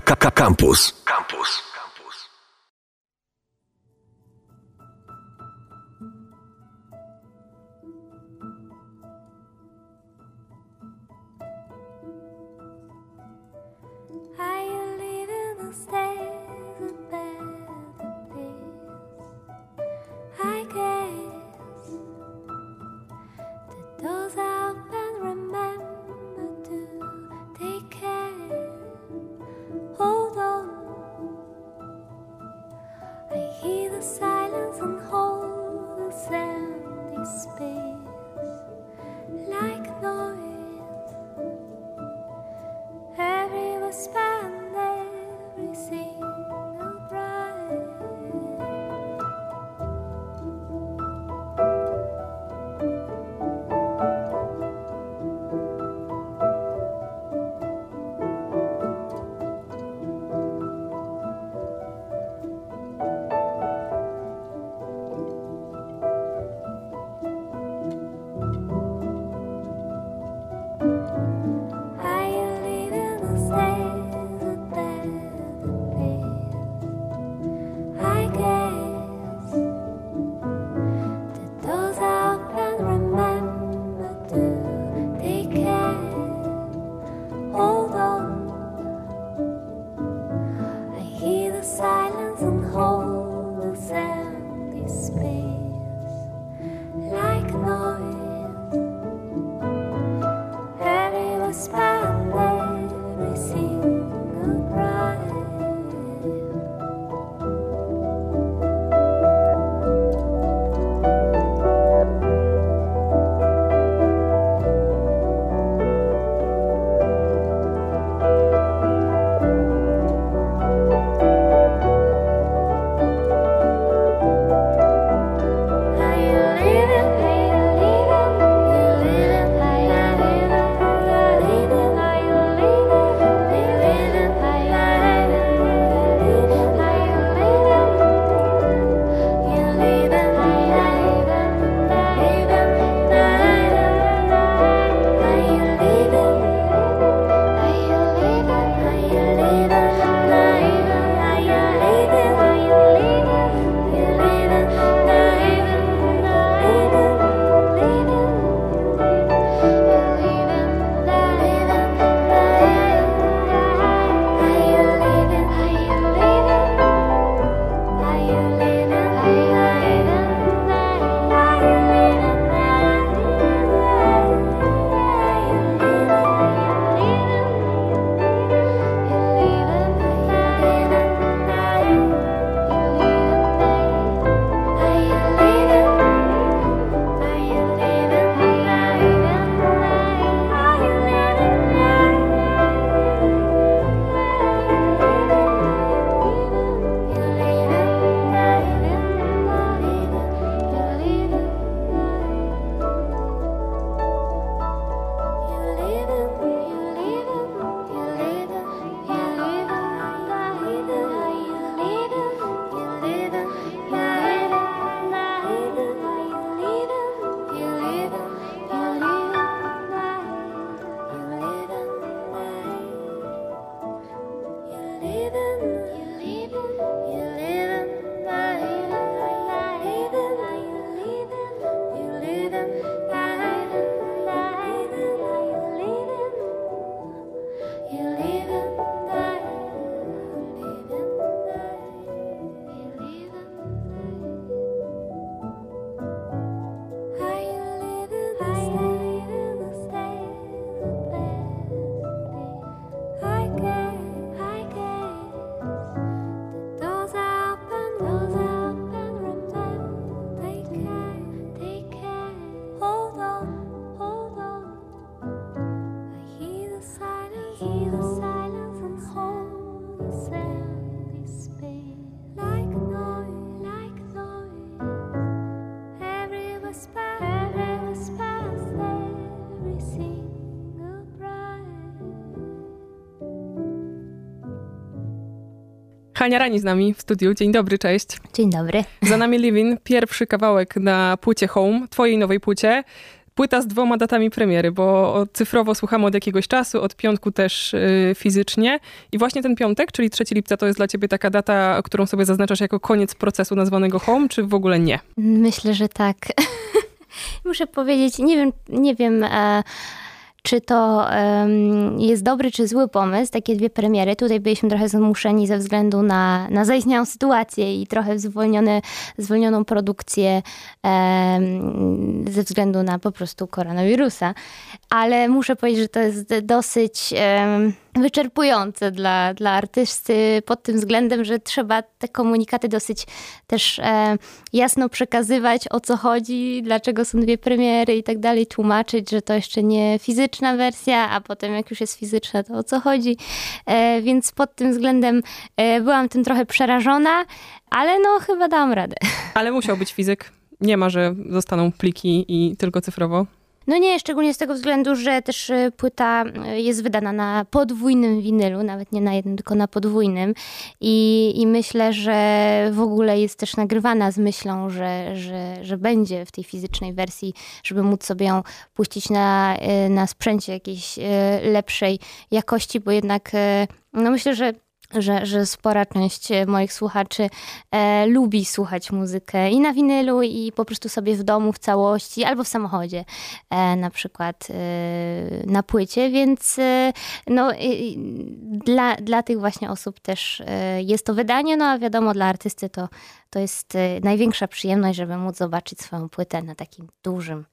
Campus. Campus. Hania Rani z nami w studiu. Dzień dobry, cześć. Dzień dobry. Za nami Livin, pierwszy kawałek na płycie Home, twojej nowej płycie. płyta z dwoma datami premiery, bo cyfrowo słuchamy od jakiegoś czasu, od piątku też y, fizycznie. I właśnie ten piątek, czyli 3 lipca, to jest dla ciebie taka data, którą sobie zaznaczasz jako koniec procesu nazwanego Home, czy w ogóle nie? Myślę, że tak. Muszę powiedzieć, nie wiem, nie wiem. E czy to um, jest dobry czy zły pomysł, takie dwie premiery. Tutaj byliśmy trochę zmuszeni ze względu na, na zaistniałą sytuację i trochę zwolnione, zwolnioną produkcję um, ze względu na po prostu koronawirusa. Ale muszę powiedzieć, że to jest dosyć... Wyczerpujące dla, dla artysty pod tym względem, że trzeba te komunikaty dosyć też e, jasno przekazywać, o co chodzi, dlaczego są dwie premiery i tak dalej, tłumaczyć, że to jeszcze nie fizyczna wersja, a potem jak już jest fizyczna, to o co chodzi. E, więc pod tym względem e, byłam tym trochę przerażona, ale no chyba dałam radę. Ale musiał być fizyk. Nie ma, że zostaną pliki i tylko cyfrowo. No nie, szczególnie z tego względu, że też y, płyta y, jest wydana na podwójnym winylu, nawet nie na jednym, tylko na podwójnym. I, i myślę, że w ogóle jest też nagrywana z myślą, że, że, że będzie w tej fizycznej wersji, żeby móc sobie ją puścić na, y, na sprzęcie jakiejś lepszej jakości, bo jednak no myślę, że że, że spora część e, moich słuchaczy e, lubi słuchać muzykę i na winylu, i po prostu sobie w domu w całości, albo w samochodzie, e, na przykład e, na płycie, więc e, no, dla, dla tych właśnie osób też e, jest to wydanie, no a wiadomo, dla artysty to, to jest największa przyjemność, żeby móc zobaczyć swoją płytę na takim dużym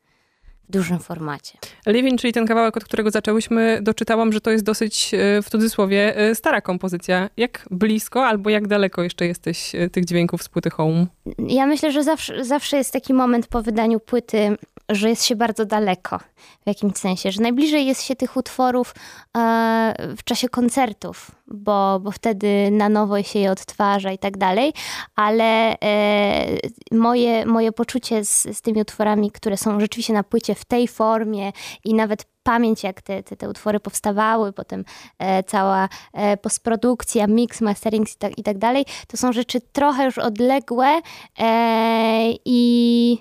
w dużym formacie. Living, czyli ten kawałek, od którego zaczęłyśmy, doczytałam, że to jest dosyć e, w cudzysłowie e, stara kompozycja. Jak blisko albo jak daleko jeszcze jesteś e, tych dźwięków z płyty Home? Ja myślę, że zawsze, zawsze jest taki moment po wydaniu płyty, że jest się bardzo daleko w jakimś sensie, że najbliżej jest się tych utworów w czasie koncertów, bo, bo wtedy na nowo się je odtwarza i tak dalej, ale moje, moje poczucie z, z tymi utworami, które są rzeczywiście na płycie w tej formie i nawet pamięć, jak te, te, te utwory powstawały, potem e, cała e, postprodukcja, mix, mastering i tak, i tak dalej, to są rzeczy trochę już odległe e, i,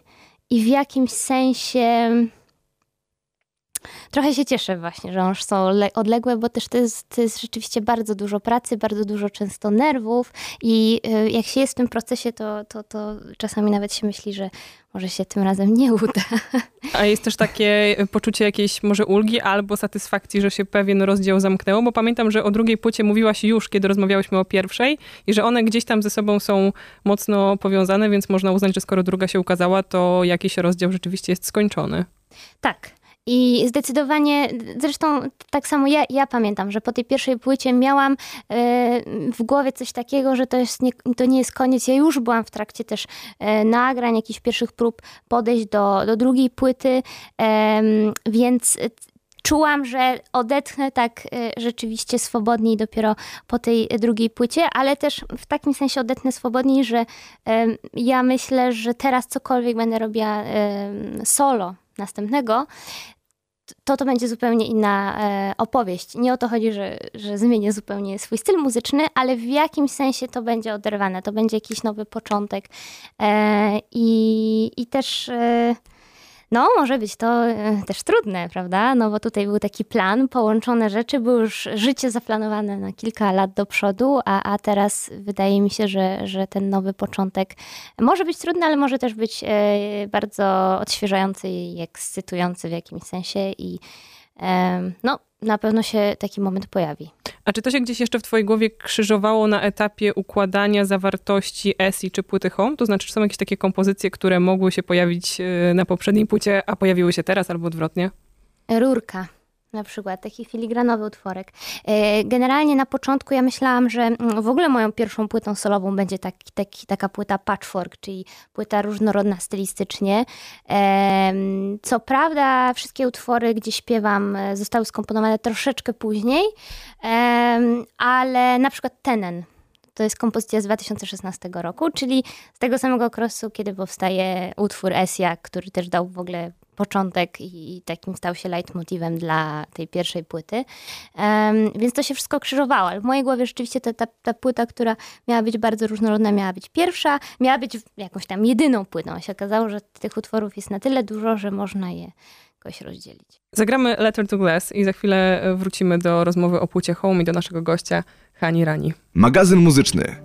i w jakimś sensie trochę się cieszę właśnie, że już są odległe, bo też to jest, to jest rzeczywiście bardzo dużo pracy, bardzo dużo często nerwów i y, jak się jest w tym procesie, to, to, to czasami nawet się myśli, że może się tym razem nie uda. A jest też takie poczucie jakiejś może ulgi albo satysfakcji, że się pewien rozdział zamknęło, bo pamiętam, że o drugiej płycie mówiłaś już, kiedy rozmawiałyśmy o pierwszej i że one gdzieś tam ze sobą są mocno powiązane, więc można uznać, że skoro druga się ukazała, to jakiś rozdział rzeczywiście jest skończony. Tak. I zdecydowanie, zresztą tak samo ja, ja pamiętam, że po tej pierwszej płycie miałam e, w głowie coś takiego, że to, jest nie, to nie jest koniec. Ja już byłam w trakcie też e, nagrań, jakichś pierwszych prób podejść do, do drugiej płyty, więc czułam, że odetchnę tak e, rzeczywiście swobodniej dopiero po tej drugiej płycie, ale też w takim sensie odetchnę swobodniej, że ja myślę, że teraz cokolwiek będę robiła solo następnego, to to będzie zupełnie inna e, opowieść. Nie o to chodzi, że, że zmienię zupełnie swój styl muzyczny, ale w jakimś sensie to będzie oderwane, to będzie jakiś nowy początek. E, i, I też. E, no, może być to e, też trudne, prawda? No bo tutaj był taki plan, połączone rzeczy, było już życie zaplanowane na kilka lat do przodu, a, a teraz wydaje mi się, że, że ten nowy początek może być trudny, ale może też być e, bardzo odświeżający i ekscytujący w jakimś sensie i no, na pewno się taki moment pojawi. A czy to się gdzieś jeszcze w twojej głowie krzyżowało na etapie układania zawartości ESI czy płyty Home? To znaczy, czy są jakieś takie kompozycje, które mogły się pojawić e, na poprzedniej płycie, a pojawiły się teraz albo odwrotnie? Rurka na przykład, taki filigranowy utworek. E, generalnie na początku ja myślałam, że mm, w ogóle moją pierwszą płytą solową będzie taki, taki, taka płyta patchwork, czyli płyta różnorodna stylistycznie. Co prawda wszystkie utwory, gdzie śpiewam, e, zostały skomponowane troszeczkę później, ale na przykład Tenen, to jest kompozycja z 2016 roku, czyli z tego samego okresu, kiedy powstaje utwór Esia, który też dał w ogóle początek i takim stał się leitmotivem dla tej pierwszej płyty. Um, więc to się wszystko krzyżowało, ale w mojej głowie rzeczywiście ta, ta, ta, płyta, która miała być bardzo różnorodna, miała być pierwsza, miała być jakąś tam jedyną płytą. Się okazało, że tych utworów jest na tyle dużo, że można je jakoś rozdzielić. Zagramy Letter to Glass i za chwilę wrócimy do rozmowy o płycie Home i do naszego gościa Hani Rani. Magazyn muzyczny.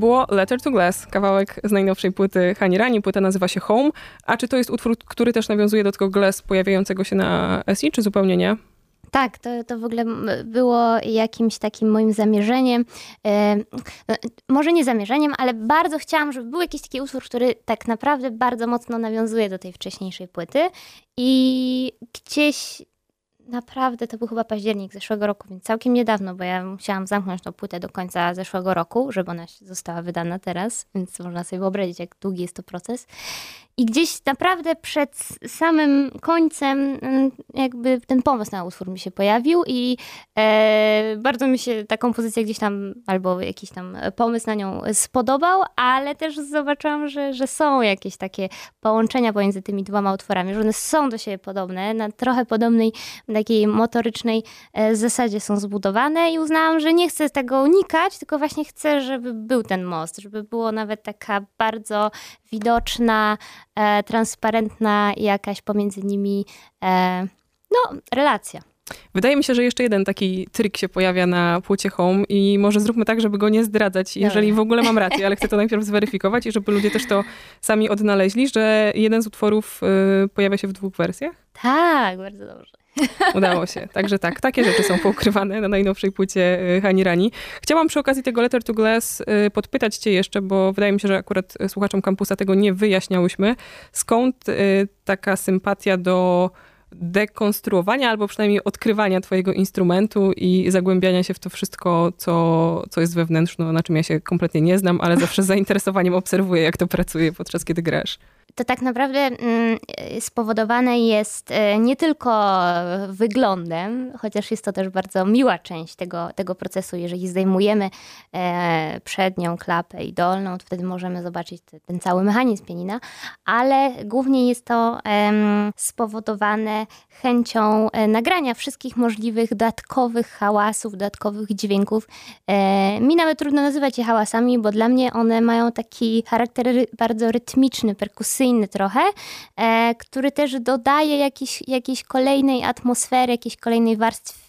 Było Letter to Glass, kawałek z najnowszej płyty Hani Rani. Płyta nazywa się Home. A czy to jest utwór, który też nawiązuje do tego Glass pojawiającego się na SI, czy zupełnie nie? Tak, to, to w ogóle było jakimś takim moim zamierzeniem. E, no, może nie zamierzeniem, ale bardzo chciałam, żeby był jakiś taki utwór, który tak naprawdę bardzo mocno nawiązuje do tej wcześniejszej płyty. I gdzieś Naprawdę, to był chyba październik zeszłego roku, więc całkiem niedawno, bo ja musiałam zamknąć tą płytę do końca zeszłego roku, żeby ona została wydana teraz, więc można sobie wyobrazić, jak długi jest to proces. I gdzieś naprawdę przed samym końcem mm, jakby ten pomysł na utwór mi się pojawił i e, bardzo mi się ta kompozycja gdzieś tam, albo jakiś tam pomysł na nią spodobał, ale też zobaczyłam, że, że są jakieś takie połączenia pomiędzy tymi dwoma utworami, że one są do siebie podobne, na trochę podobnej takiej motorycznej e, zasadzie są zbudowane i uznałam, że nie chcę tego unikać, tylko właśnie chcę, żeby był ten most, żeby było nawet taka bardzo widoczna, e, transparentna jakaś pomiędzy nimi e, no, relacja. Wydaje mi się, że jeszcze jeden taki trik się pojawia na płycie Home i może zróbmy tak, żeby go nie zdradzać, jeżeli w ogóle mam rację, ale chcę to najpierw zweryfikować i żeby ludzie też to sami odnaleźli, że jeden z utworów y, pojawia się w dwóch wersjach? Tak, bardzo dobrze. Udało się. Także tak, takie rzeczy są poukrywane na najnowszej płycie y, Hani Rani. Chciałam przy okazji tego Letter to Glass y, podpytać cię jeszcze, bo wydaje mi się, że akurat słuchaczom kampusa tego nie wyjaśniałyśmy. Skąd y, taka sympatia do dekonstruowania albo przynajmniej odkrywania twojego instrumentu i zagłębiania się w to wszystko, co, co jest wewnętrzne, na czym ja się kompletnie nie znam, ale zawsze z zainteresowaniem obserwuję, jak to pracuje podczas kiedy grasz to tak naprawdę mm, spowodowane jest e, nie tylko wyglądem, chociaż jest to też bardzo miła część tego, tego procesu. Jeżeli zdejmujemy e, przednią klapę i dolną, to wtedy możemy zobaczyć ten cały mechanizm pianina, ale głównie jest to spowodowane chęcią e, nagrania wszystkich możliwych dodatkowych hałasów, dodatkowych dźwięków. Mi nawet trudno nazywać je hałasami, bo dla mnie one mają taki charakter bardzo rytmiczny, perkusyjny, inny trochę, e, który też dodaje jakiejś, jakiejś kolejnej atmosfery, jakiejś kolejnej warstwy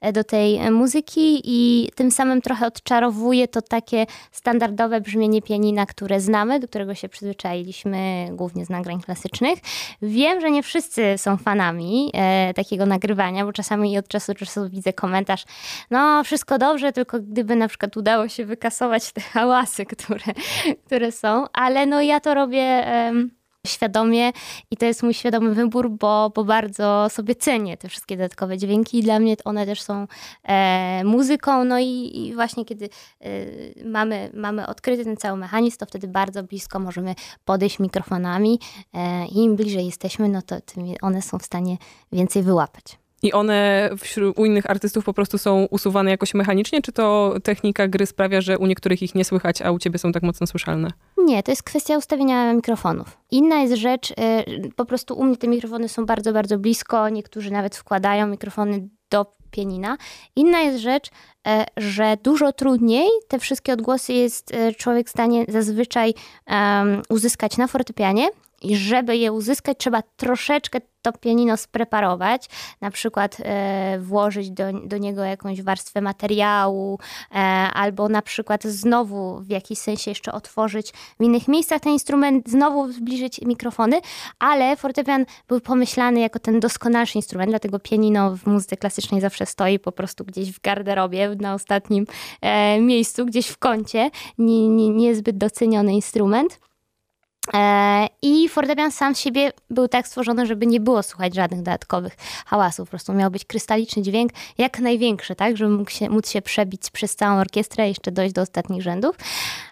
e, do tej muzyki i tym samym trochę odczarowuje to takie standardowe brzmienie pianina, które znamy, do którego się przyzwyczailiśmy głównie z nagrań klasycznych. Wiem, że nie wszyscy są fanami e, takiego nagrywania, bo czasami od czasu do czasu widzę komentarz, no wszystko dobrze, tylko gdyby na przykład udało się wykasować te hałasy, które, które są, ale no ja to robię świadomie i to jest mój świadomy wybór, bo, bo bardzo sobie cenię te wszystkie dodatkowe dźwięki i dla mnie one też są e, muzyką. No i, i właśnie kiedy e, mamy, mamy odkryty ten cały mechanizm, to wtedy bardzo blisko możemy podejść mikrofonami e, i im bliżej jesteśmy, no to tym one są w stanie więcej wyłapać. I one wśród, u innych artystów po prostu są usuwane jakoś mechanicznie, czy to technika gry sprawia, że u niektórych ich nie słychać, a u ciebie są tak mocno słyszalne? Nie, to jest kwestia ustawienia mikrofonów. Inna jest rzecz, y, po prostu u mnie te mikrofony są bardzo, bardzo blisko, niektórzy nawet wkładają mikrofony do pianina. Inna jest rzecz, y, że dużo trudniej te wszystkie odgłosy jest y, człowiek w stanie zazwyczaj uzyskać na fortepianie, i żeby je uzyskać, trzeba troszeczkę to pianino spreparować, na przykład e, włożyć do, do niego jakąś warstwę materiału, e, albo na przykład znowu w jakiś sensie jeszcze otworzyć w innych miejscach ten instrument, znowu zbliżyć mikrofony, ale fortepian był pomyślany jako ten doskonalszy instrument, dlatego pianino w muzyce klasycznej zawsze stoi po prostu gdzieś w garderobie, na ostatnim e, miejscu, gdzieś w kącie, nie, nie, niezbyt doceniony instrument. E, I fortepian sam z siebie był tak stworzony, żeby nie było słuchać żadnych dodatkowych hałasów. Po prostu miał być krystaliczny dźwięk, jak największy, tak, żeby mógł się, móc się przebić przez całą orkiestrę i jeszcze dojść do ostatnich rzędów.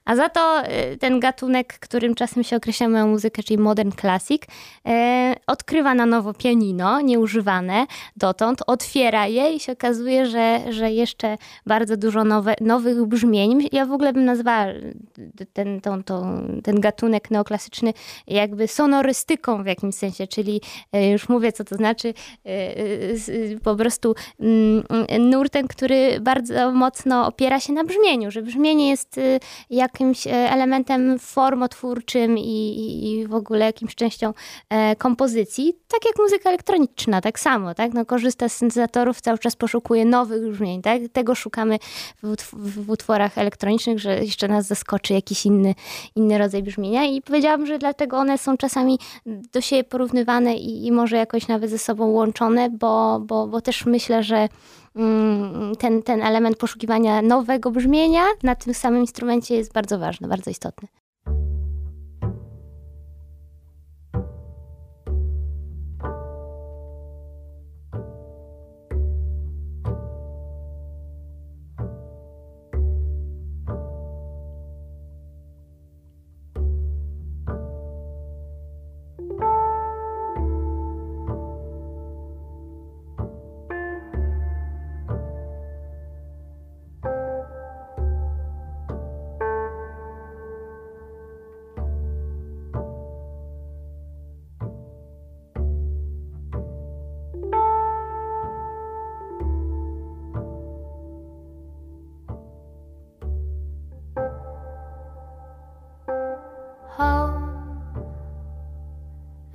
A za to e, ten gatunek, którym czasem się określa moją muzykę, czyli modern classic, e, odkrywa na nowo pianino, nieużywane dotąd, otwiera je i się okazuje, że, że jeszcze bardzo dużo nowe, nowych brzmień. Ja w ogóle bym nazwała ten, tą, tą, ten gatunek neoklasyczny klasyczny jakby sonorystyką w jakimś sensie, czyli już mówię, co to znaczy, po prostu mm, nurtem, który bardzo mocno opiera się na brzmieniu, że brzmienie jest jakimś elementem formotwórczym i, i w ogóle jakimś częścią kompozycji, tak jak muzyka elektroniczna, tak samo, tak? No, korzysta z syntezatorów, cały czas poszukuje nowych brzmień, tak? Tego szukamy w, utworach elektronicznych, że jeszcze nas zaskoczy jakiś inny, inny rodzaj brzmienia i powiedziałabym, że dlatego one są czasami do siebie porównywane i, i może jakoś nawet ze sobą łączone, bo, bo, bo też myślę, że ten, ten element poszukiwania nowego brzmienia na tym samym instrumencie jest bardzo ważny, bardzo istotny.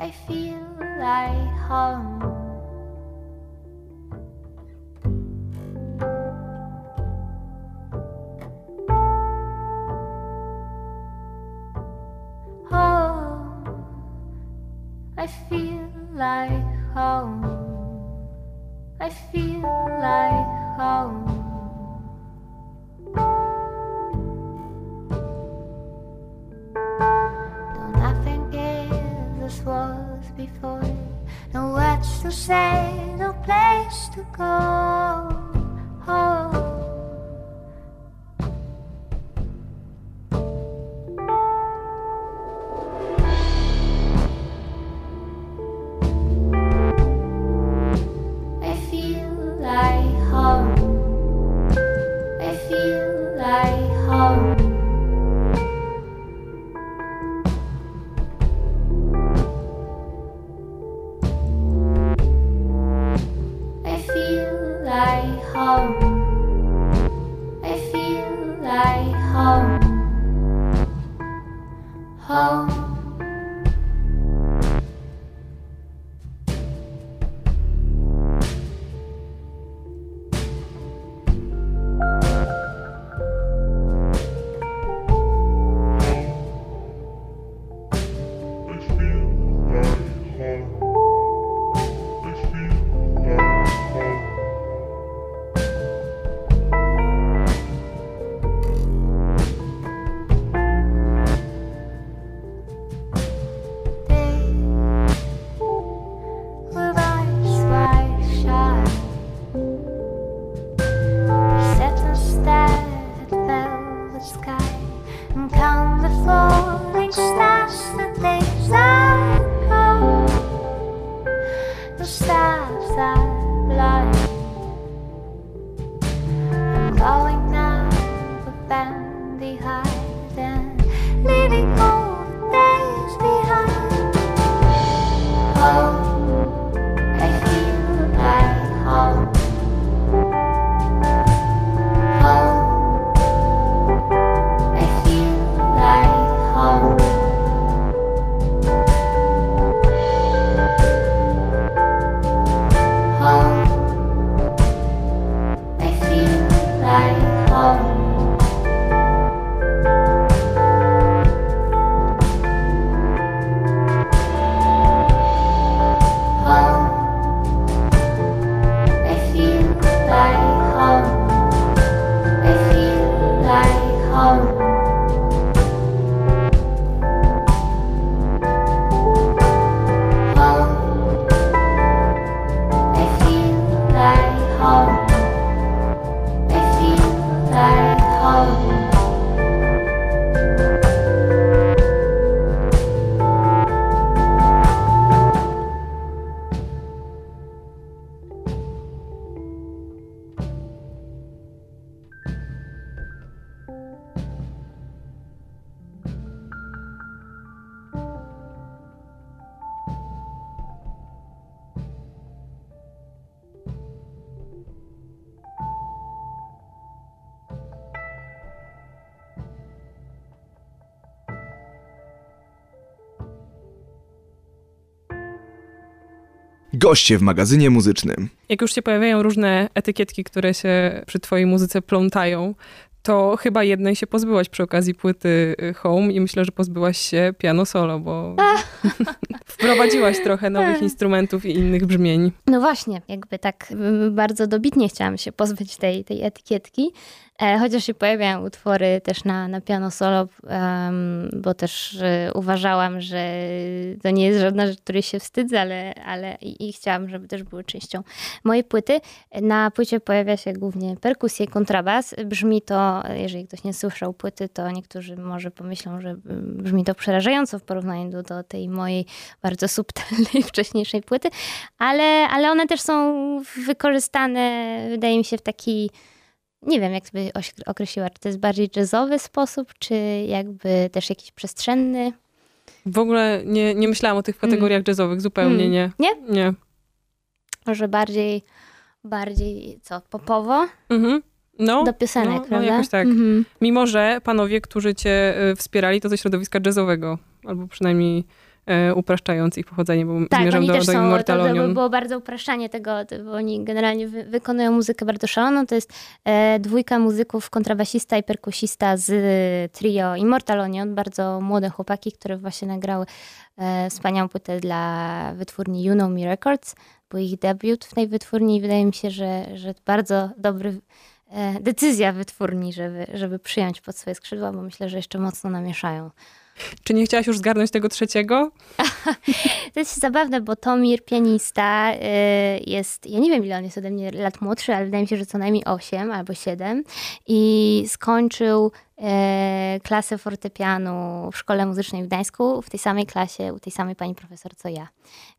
I feel like home. Goście w magazynie muzycznym. Jak już się pojawiają różne etykietki, które się przy twojej muzyce plątają, to chyba jednej się pozbyłaś przy okazji płyty y, Home i myślę, że pozbyłaś się piano solo, bo wprowadziłaś trochę nowych instrumentów i innych brzmień. No właśnie, jakby tak y, bardzo dobitnie chciałam się pozbyć tej, tej etykietki, chociaż się pojawiają utwory też na, na piano solo, em, bo też y, uważałam, że to nie jest żadna rzecz, której się wstydzę, ale, ale i, i chciałam, żeby też były częścią mojej płyty. Na płycie pojawia się głównie perkusja i kontrabas. Brzmi to, jeżeli ktoś nie słyszał płyty, to niektórzy może pomyślą, że brzmi to przerażająco w porównaniu do, do tej mojej bardzo subtelnej wcześniejszej płyty, ale, ale one też są wykorzystane, wydaje mi się, w taki, nie wiem, jak by oś- określiła, czy to jest bardziej jazzowy sposób, czy jakby też jakiś przestrzenny. W ogóle nie, nie myślałam o tych kategoriach jazzowych, zupełnie Mm. nie. Nie? Nie. Może bardziej, bardziej co, popowo Mhm. No, do piosenek, no, no prawda? jakoś tak. Mhm. Mimo, że panowie, którzy cię y, wspierali, to ze środowiska jazzowego, albo przynajmniej upraszczając ich pochodzenie, bo Tak, zmierzam do, też do są, to, to było bardzo upraszczanie tego, bo oni generalnie wy, wykonują muzykę bardzo szaloną. To jest e, dwójka muzyków, kontrabasista i perkusista z trio Immortal Onion, bardzo młode chłopaki, które właśnie nagrały e, wspaniałą płytę dla wytwórni You Know Me Records. Był ich debiut w tej wytwórni i wydaje mi się, że, że bardzo dobry e, decyzja wytwórni, żeby, żeby przyjąć pod swoje skrzydła, bo myślę, że jeszcze mocno namieszają. Czy nie chciałaś już zgarnąć tego trzeciego? To jest zabawne, bo Tomir, pianista, y, jest, ja nie wiem ile on jest ode mnie lat młodszy, ale wydaje mi się, że co najmniej 8 albo 7 i skończył e, klasę fortepianu w szkole muzycznej w Gdańsku, w tej samej klasie, u tej samej pani profesor co ja.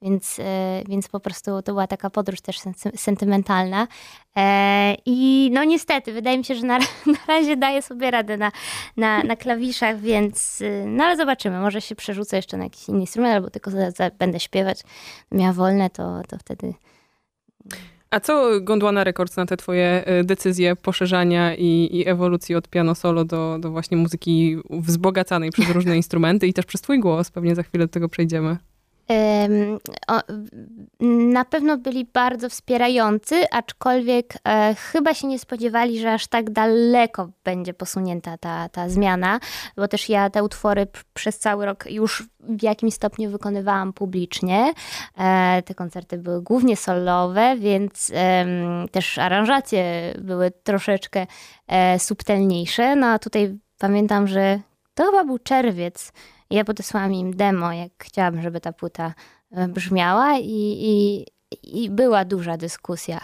Więc, e, więc po prostu to była taka podróż też sen- sentymentalna. E, I no niestety, wydaje mi się, że na, na razie daje sobie radę na, na, na klawiszach, więc no ale zobaczymy, może się przerzucę jeszcze na jakiś inny instrument, albo tylko za, za, będę śpiewać. Miała wolne, to, to wtedy A co Gondwana Records na te twoje e, decyzje poszerzania i, i ewolucji od piano solo do, do właśnie muzyki wzbogacanej przez różne instrumenty i też przez twój głos? Pewnie za chwilę do tego przejdziemy. Na pewno byli bardzo wspierający, aczkolwiek e, chyba się nie spodziewali, że aż tak daleko będzie posunięta ta, ta zmiana, bo też ja te utwory przez cały rok już w jakimś stopniu wykonywałam publicznie. E, te koncerty były głównie solowe, więc też aranżacje były troszeczkę e, subtelniejsze. No a tutaj pamiętam, że to chyba był czerwiec. Ja podesłałam im demo, jak chciałabym, żeby ta płyta e, brzmiała i, i, i była duża dyskusja.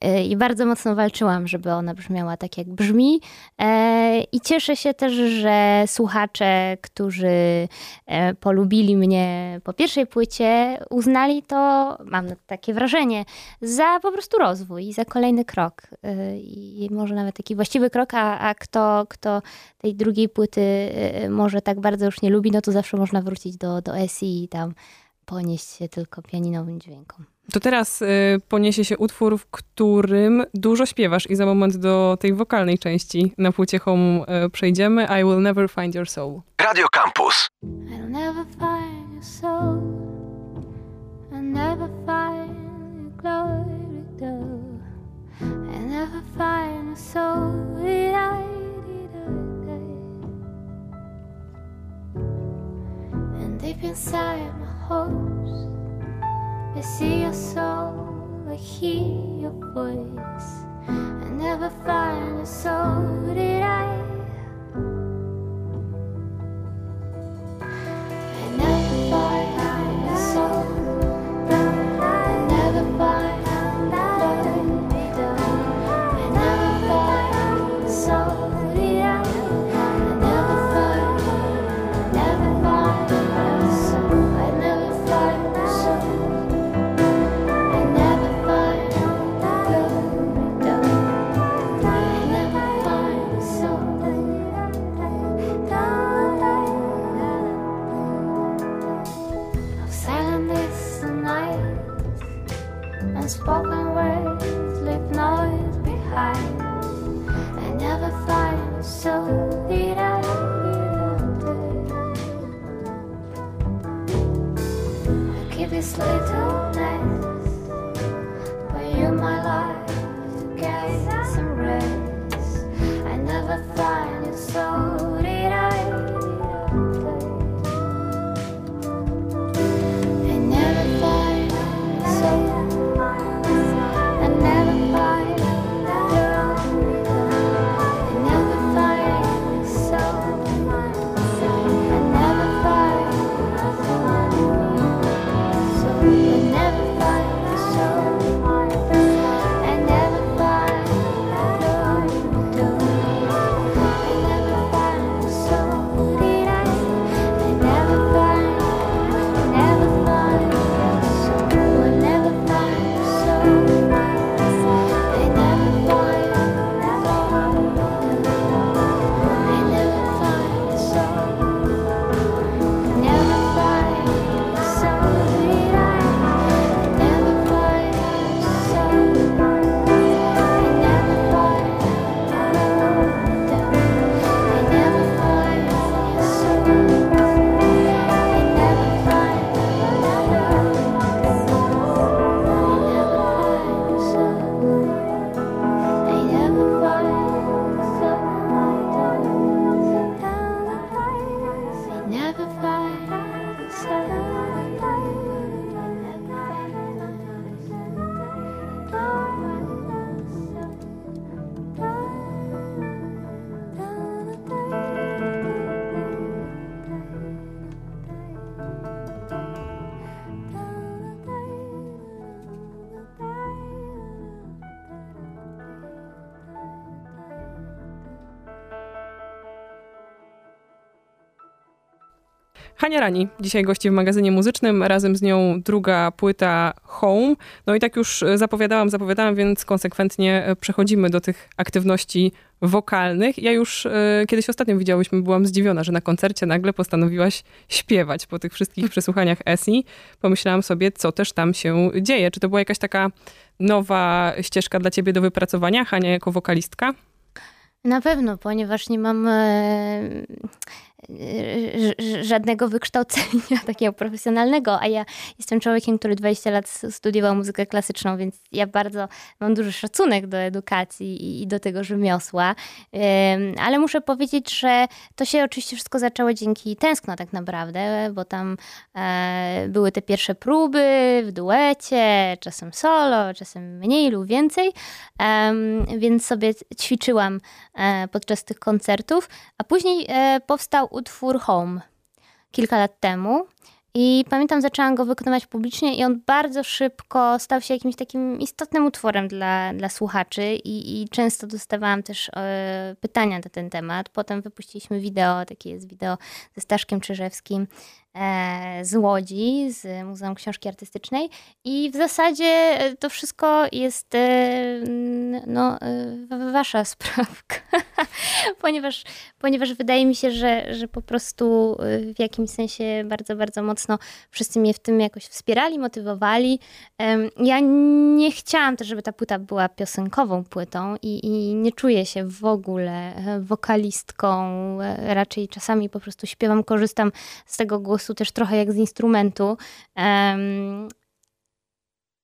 E, I bardzo mocno walczyłam, żeby ona brzmiała tak, jak brzmi. E, I cieszę się też, że słuchacze, którzy e, polubili mnie po pierwszej płycie, uznali to, mam takie wrażenie, za po prostu rozwój za kolejny krok. I może nawet taki właściwy krok, a, a kto, kto tej drugiej płyty może tak bardzo już nie lubi, no to zawsze można wrócić do, do SI i tam ponieść się tylko pianinowym dźwiękom. To teraz y, poniesie się utwór, w którym dużo śpiewasz i za moment do tej wokalnej części na płycie Home y, przejdziemy. I will never find your soul. Radio Campus. I'll never find your soul. I'll never find your glory though. I'll never find your soul. And deep inside my hopes, I see your soul. I hear your voice. I never find your soul. Did I? I never find Hania Rani dzisiaj gości w magazynie muzycznym, razem z nią druga płyta Home. No i tak już zapowiadałam, zapowiadałam, więc konsekwentnie e, przechodzimy do tych aktywności wokalnych. Ja już e, kiedyś ostatnio widziałyśmy, byłam zdziwiona, że na koncercie nagle postanowiłaś śpiewać po tych wszystkich przesłuchaniach Esi. Pomyślałam sobie, co też tam się dzieje. Czy to była jakaś taka nowa ścieżka dla ciebie do wypracowania, Hania jako wokalistka? Na pewno, ponieważ nie mam e, żadnego wykształcenia takiego profesjonalnego, a ja jestem człowiekiem, który 20 lat studiował muzykę klasyczną, więc ja bardzo mam duży szacunek do edukacji i do tego rzemiosła, ale muszę powiedzieć, że to się oczywiście wszystko zaczęło dzięki tęskno tak naprawdę, bo tam e, były te pierwsze próby w duecie, czasem solo, czasem mniej lub więcej, więc sobie ćwiczyłam e, podczas tych koncertów, a później e, utwór Home kilka lat temu. I pamiętam, zaczęłam go wykonywać publicznie, i on bardzo szybko stał się jakimś takim istotnym utworem dla, dla słuchaczy. I, i często dostawałam też e, pytania na ten temat. Potem wypuściliśmy wideo, takie jest wideo ze Staszkiem Czyżewskim, z Łodzi, z Muzeum Książki Artystycznej. I w zasadzie e, to wszystko jest e, no, wasza sprawka, ponieważ, ponieważ wydaje mi się, że, że po prostu w jakimś sensie bardzo, bardzo mocno wszyscy mnie w tym jakoś wspierali, motywowali. Ja nie chciałam też, żeby ta płyta była piosenkową płytą i, i nie czuję się w ogóle wokalistką, raczej czasami po prostu śpiewam, korzystam z tego głosu głosu też trochę jak z instrumentu. Um,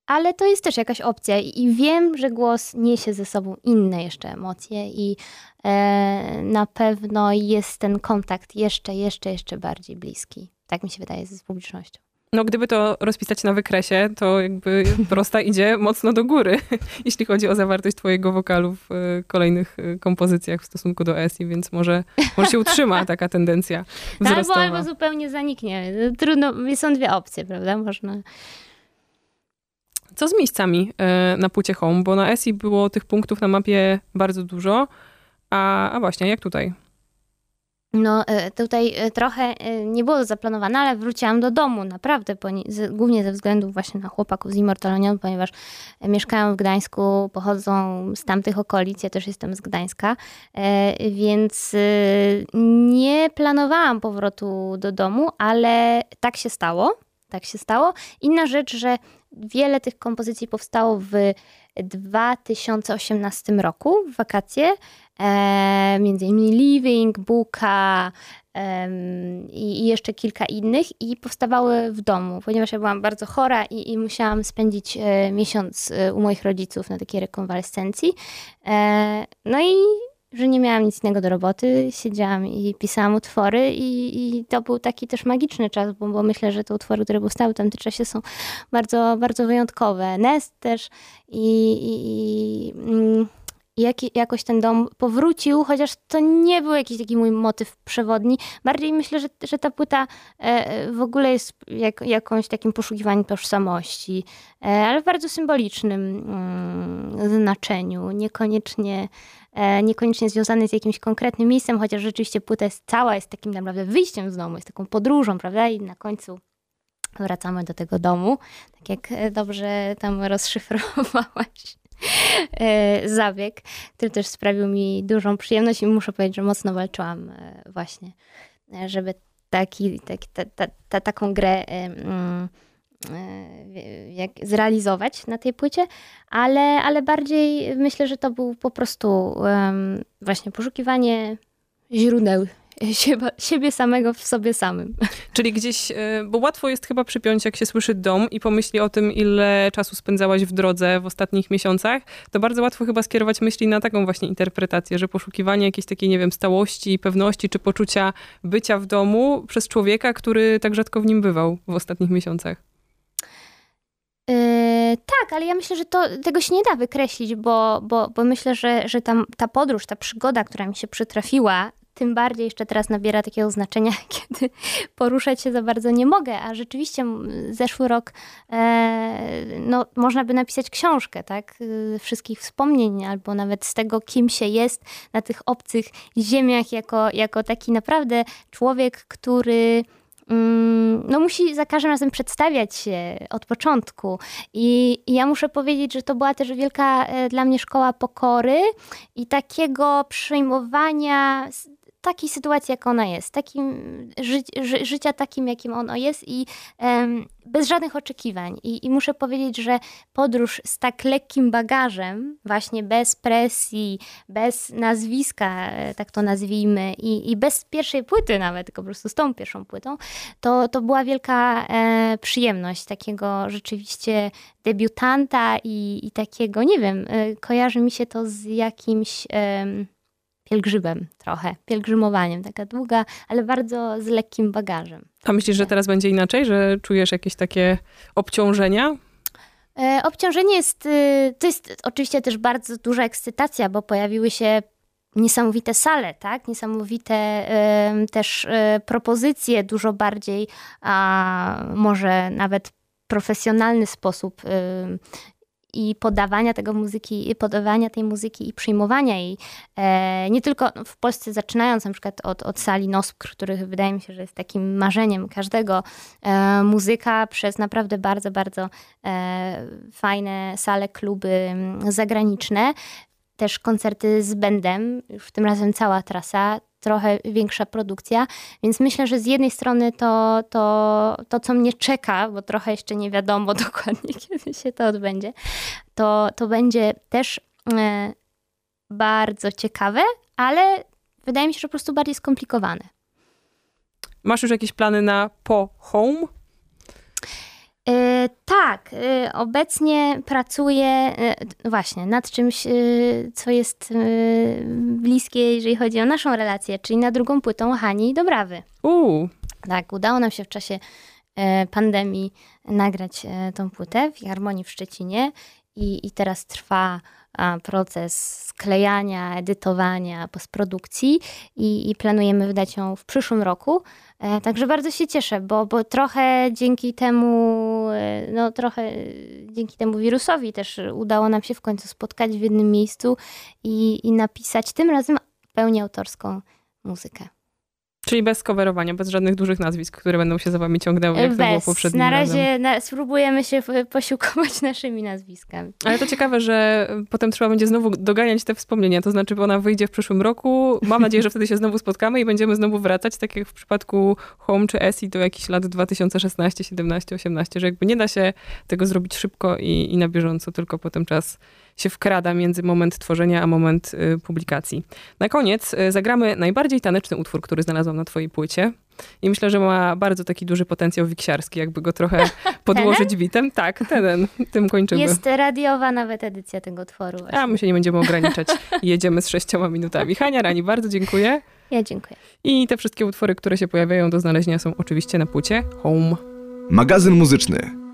ale to jest też jakaś opcja i wiem, że głos niesie ze sobą inne jeszcze emocje i e, na pewno jest ten kontakt jeszcze, jeszcze, jeszcze bardziej bliski. Tak mi się wydaje z publicznością. No, gdyby to rozpisać na wykresie, to jakby prosta idzie mocno do góry, jeśli chodzi o zawartość twojego wokalu w e, kolejnych e, kompozycjach w stosunku do Esi, więc może, może się utrzyma taka tendencja wzrostowa. Albo, albo zupełnie zaniknie. Trudno, są dwie opcje, prawda? Można... Co z miejscami e, na płycie Home? Bo na Esi było tych punktów na mapie bardzo dużo, a, a właśnie, jak tutaj? No e, tutaj e, trochę e, nie było zaplanowane, ale wróciłam do domu, naprawdę, głównie ze względu właśnie na chłopaków z Immortalonion, ponieważ mieszkają w Gdańsku, pochodzą z tamtych okolic, ja też jestem z Gdańska, więc nie planowałam powrotu do domu, ale tak się stało, tak się stało. Inna rzecz, że wiele tych kompozycji powstało w 2018 roku, w wakacje, e, między innymi Living, Buka e, i, jeszcze kilka innych i powstawały w domu, ponieważ ja byłam bardzo chora i, i musiałam spędzić e, miesiąc e, u moich rodziców na takiej rekonwalescencji. E, no i że nie miałam nic innego do roboty, siedziałam i pisałam utwory i, i to był taki też magiczny czas, bo, bo, myślę, że te utwory, które powstały w tamtym czasie są bardzo, bardzo wyjątkowe. Nest też i, i, i mm, jak, jakoś ten dom powrócił, chociaż to nie był jakiś taki mój motyw przewodni. Bardziej myślę, że, że ta płyta e, w ogóle jest jak, jakąś takim poszukiwaniem tożsamości, e, ale w bardzo symbolicznym mm, znaczeniu, niekoniecznie, niekoniecznie związany z jakimś konkretnym miejscem, chociaż rzeczywiście płyta jest cała, jest takim naprawdę wyjściem z domu, jest taką podróżą, prawda? I na końcu wracamy do tego domu, tak jak dobrze tam rozszyfrowałaś. E, zabieg, który też sprawił mi dużą przyjemność i muszę powiedzieć, że mocno walczyłam e, właśnie, e, żeby taki, taki, ta, ta, ta, taką grę jak zrealizować na tej płycie, ale, ale bardziej myślę, że to był po prostu właśnie poszukiwanie źródeł siebie, siebie samego w sobie samym. Czyli gdzieś, e, bo łatwo jest chyba przypiąć, jak się słyszy dom i pomyśli o tym, ile czasu spędzałaś w drodze w ostatnich miesiącach, to bardzo łatwo chyba skierować myśli na taką właśnie interpretację, że poszukiwanie jakiejś takiej, nie wiem, stałości, pewności czy poczucia bycia w domu przez człowieka, który tak rzadko w nim bywał w ostatnich miesiącach. Yy, tak, ale ja myślę, że to, tego się nie da wykreślić, bo, bo, bo myślę, że, że tam, ta podróż, ta przygoda, która mi się przytrafiła, tym bardziej jeszcze teraz nabiera takiego znaczenia, kiedy poruszać się za bardzo nie mogę, a rzeczywiście zeszły rok e, no, można by napisać książkę, tak, y, wszystkich wspomnień, albo nawet z tego, kim się jest na tych obcych ziemiach, jako, jako taki naprawdę człowiek, który no musi za każdym razem przedstawiać się od początku. I, I ja muszę powiedzieć, że to była też wielka e, dla mnie szkoła pokory i takiego przyjmowania takiej sytuacji, jak ona jest, takim ży, ży, życia takim, jakim ono jest i em, bez żadnych oczekiwań. I, I muszę powiedzieć, że podróż z tak lekkim bagażem, właśnie bez presji, bez nazwiska, e, tak to nazwijmy, i, i bez pierwszej płyty nawet, tylko po prostu z tą pierwszą płytą, to, to była wielka e, przyjemność takiego rzeczywiście debiutanta i, i takiego, nie wiem, e, kojarzy mi się to z jakimś em, pielgrzymem trochę, pielgrzymowaniem, taka długa, ale bardzo z lekkim bagażem. A myślisz, że teraz będzie inaczej, że czujesz jakieś takie obciążenia? E, Obciążenie jest, y, to jest oczywiście też bardzo duża ekscytacja, bo pojawiły się niesamowite sale, tak? Niesamowite też e, propozycje, dużo bardziej, a może nawet profesjonalny sposób i podawania tego muzyki, podawania tej muzyki i przyjmowania jej. E, nie tylko w Polsce zaczynając na przykład od, od sali Noskr, których wydaje mi się, że jest takim marzeniem każdego e, muzyka, przez naprawdę bardzo, bardzo e, fajne sale, kluby zagraniczne. Też koncerty z bandem, już tym razem cała trasa, trochę większa produkcja, więc myślę, że z jednej strony to, to, to co mnie czeka, bo trochę jeszcze nie wiadomo dokładnie, kiedy się to odbędzie, to, to będzie też e, bardzo ciekawe, ale wydaje mi się, że po prostu bardziej skomplikowane. Masz już jakieś plany na po home? E, tak, e, obecnie pracuję e, właśnie nad czymś, co jest bliskie, jeżeli chodzi o naszą relację, czyli nad drugą płytą Hani i Dobrawy. Uuu, Tak, udało nam się w czasie pandemii nagrać tą płytę w Harmonii w Szczecinie i, i teraz trwa proces sklejania, edytowania, postprodukcji i, i planujemy wydać ją w przyszłym roku. E, Także bardzo się cieszę, bo, bo trochę dzięki temu, e, no trochę dzięki temu wirusowi też udało nam się w końcu spotkać w jednym miejscu i, i napisać tym razem pełni autorską muzykę. Czyli bez coverowania, bez żadnych dużych nazwisk, które będą się za wami ciągnęły, jak to było Bez. poprzednim Na razie na, spróbujemy się posiłkować naszymi nazwiskami. Ale to ciekawe, że potem trzeba będzie znowu doganiać te wspomnienia, to znaczy, bo ona wyjdzie w przyszłym roku. Mam nadzieję, że wtedy się znowu spotkamy i będziemy znowu wracać, tak jak w przypadku Home czy Essie, to jakiś lat 2016, 17, 18, że jakby nie da się tego zrobić szybko i, i na bieżąco, tylko potem czas się wkrada między moment tworzenia a moment y, publikacji. Na koniec y, zagramy najbardziej taneczny utwór, który znalazłam na twojej płycie. I myślę, że ma bardzo taki duży potencjał wiksiarski, jakby go trochę podłożyć bitem. Tak, ten, tym kończymy. Jest radiowa nawet edycja tego utworu. Właśnie. A my się nie będziemy ograniczać. Jedziemy z sześcioma minutami. Hania Rani, bardzo dziękuję. Ja dziękuję. I te wszystkie utwory, które się pojawiają do znalezienia są oczywiście na płycie Home. Magazyn muzyczny.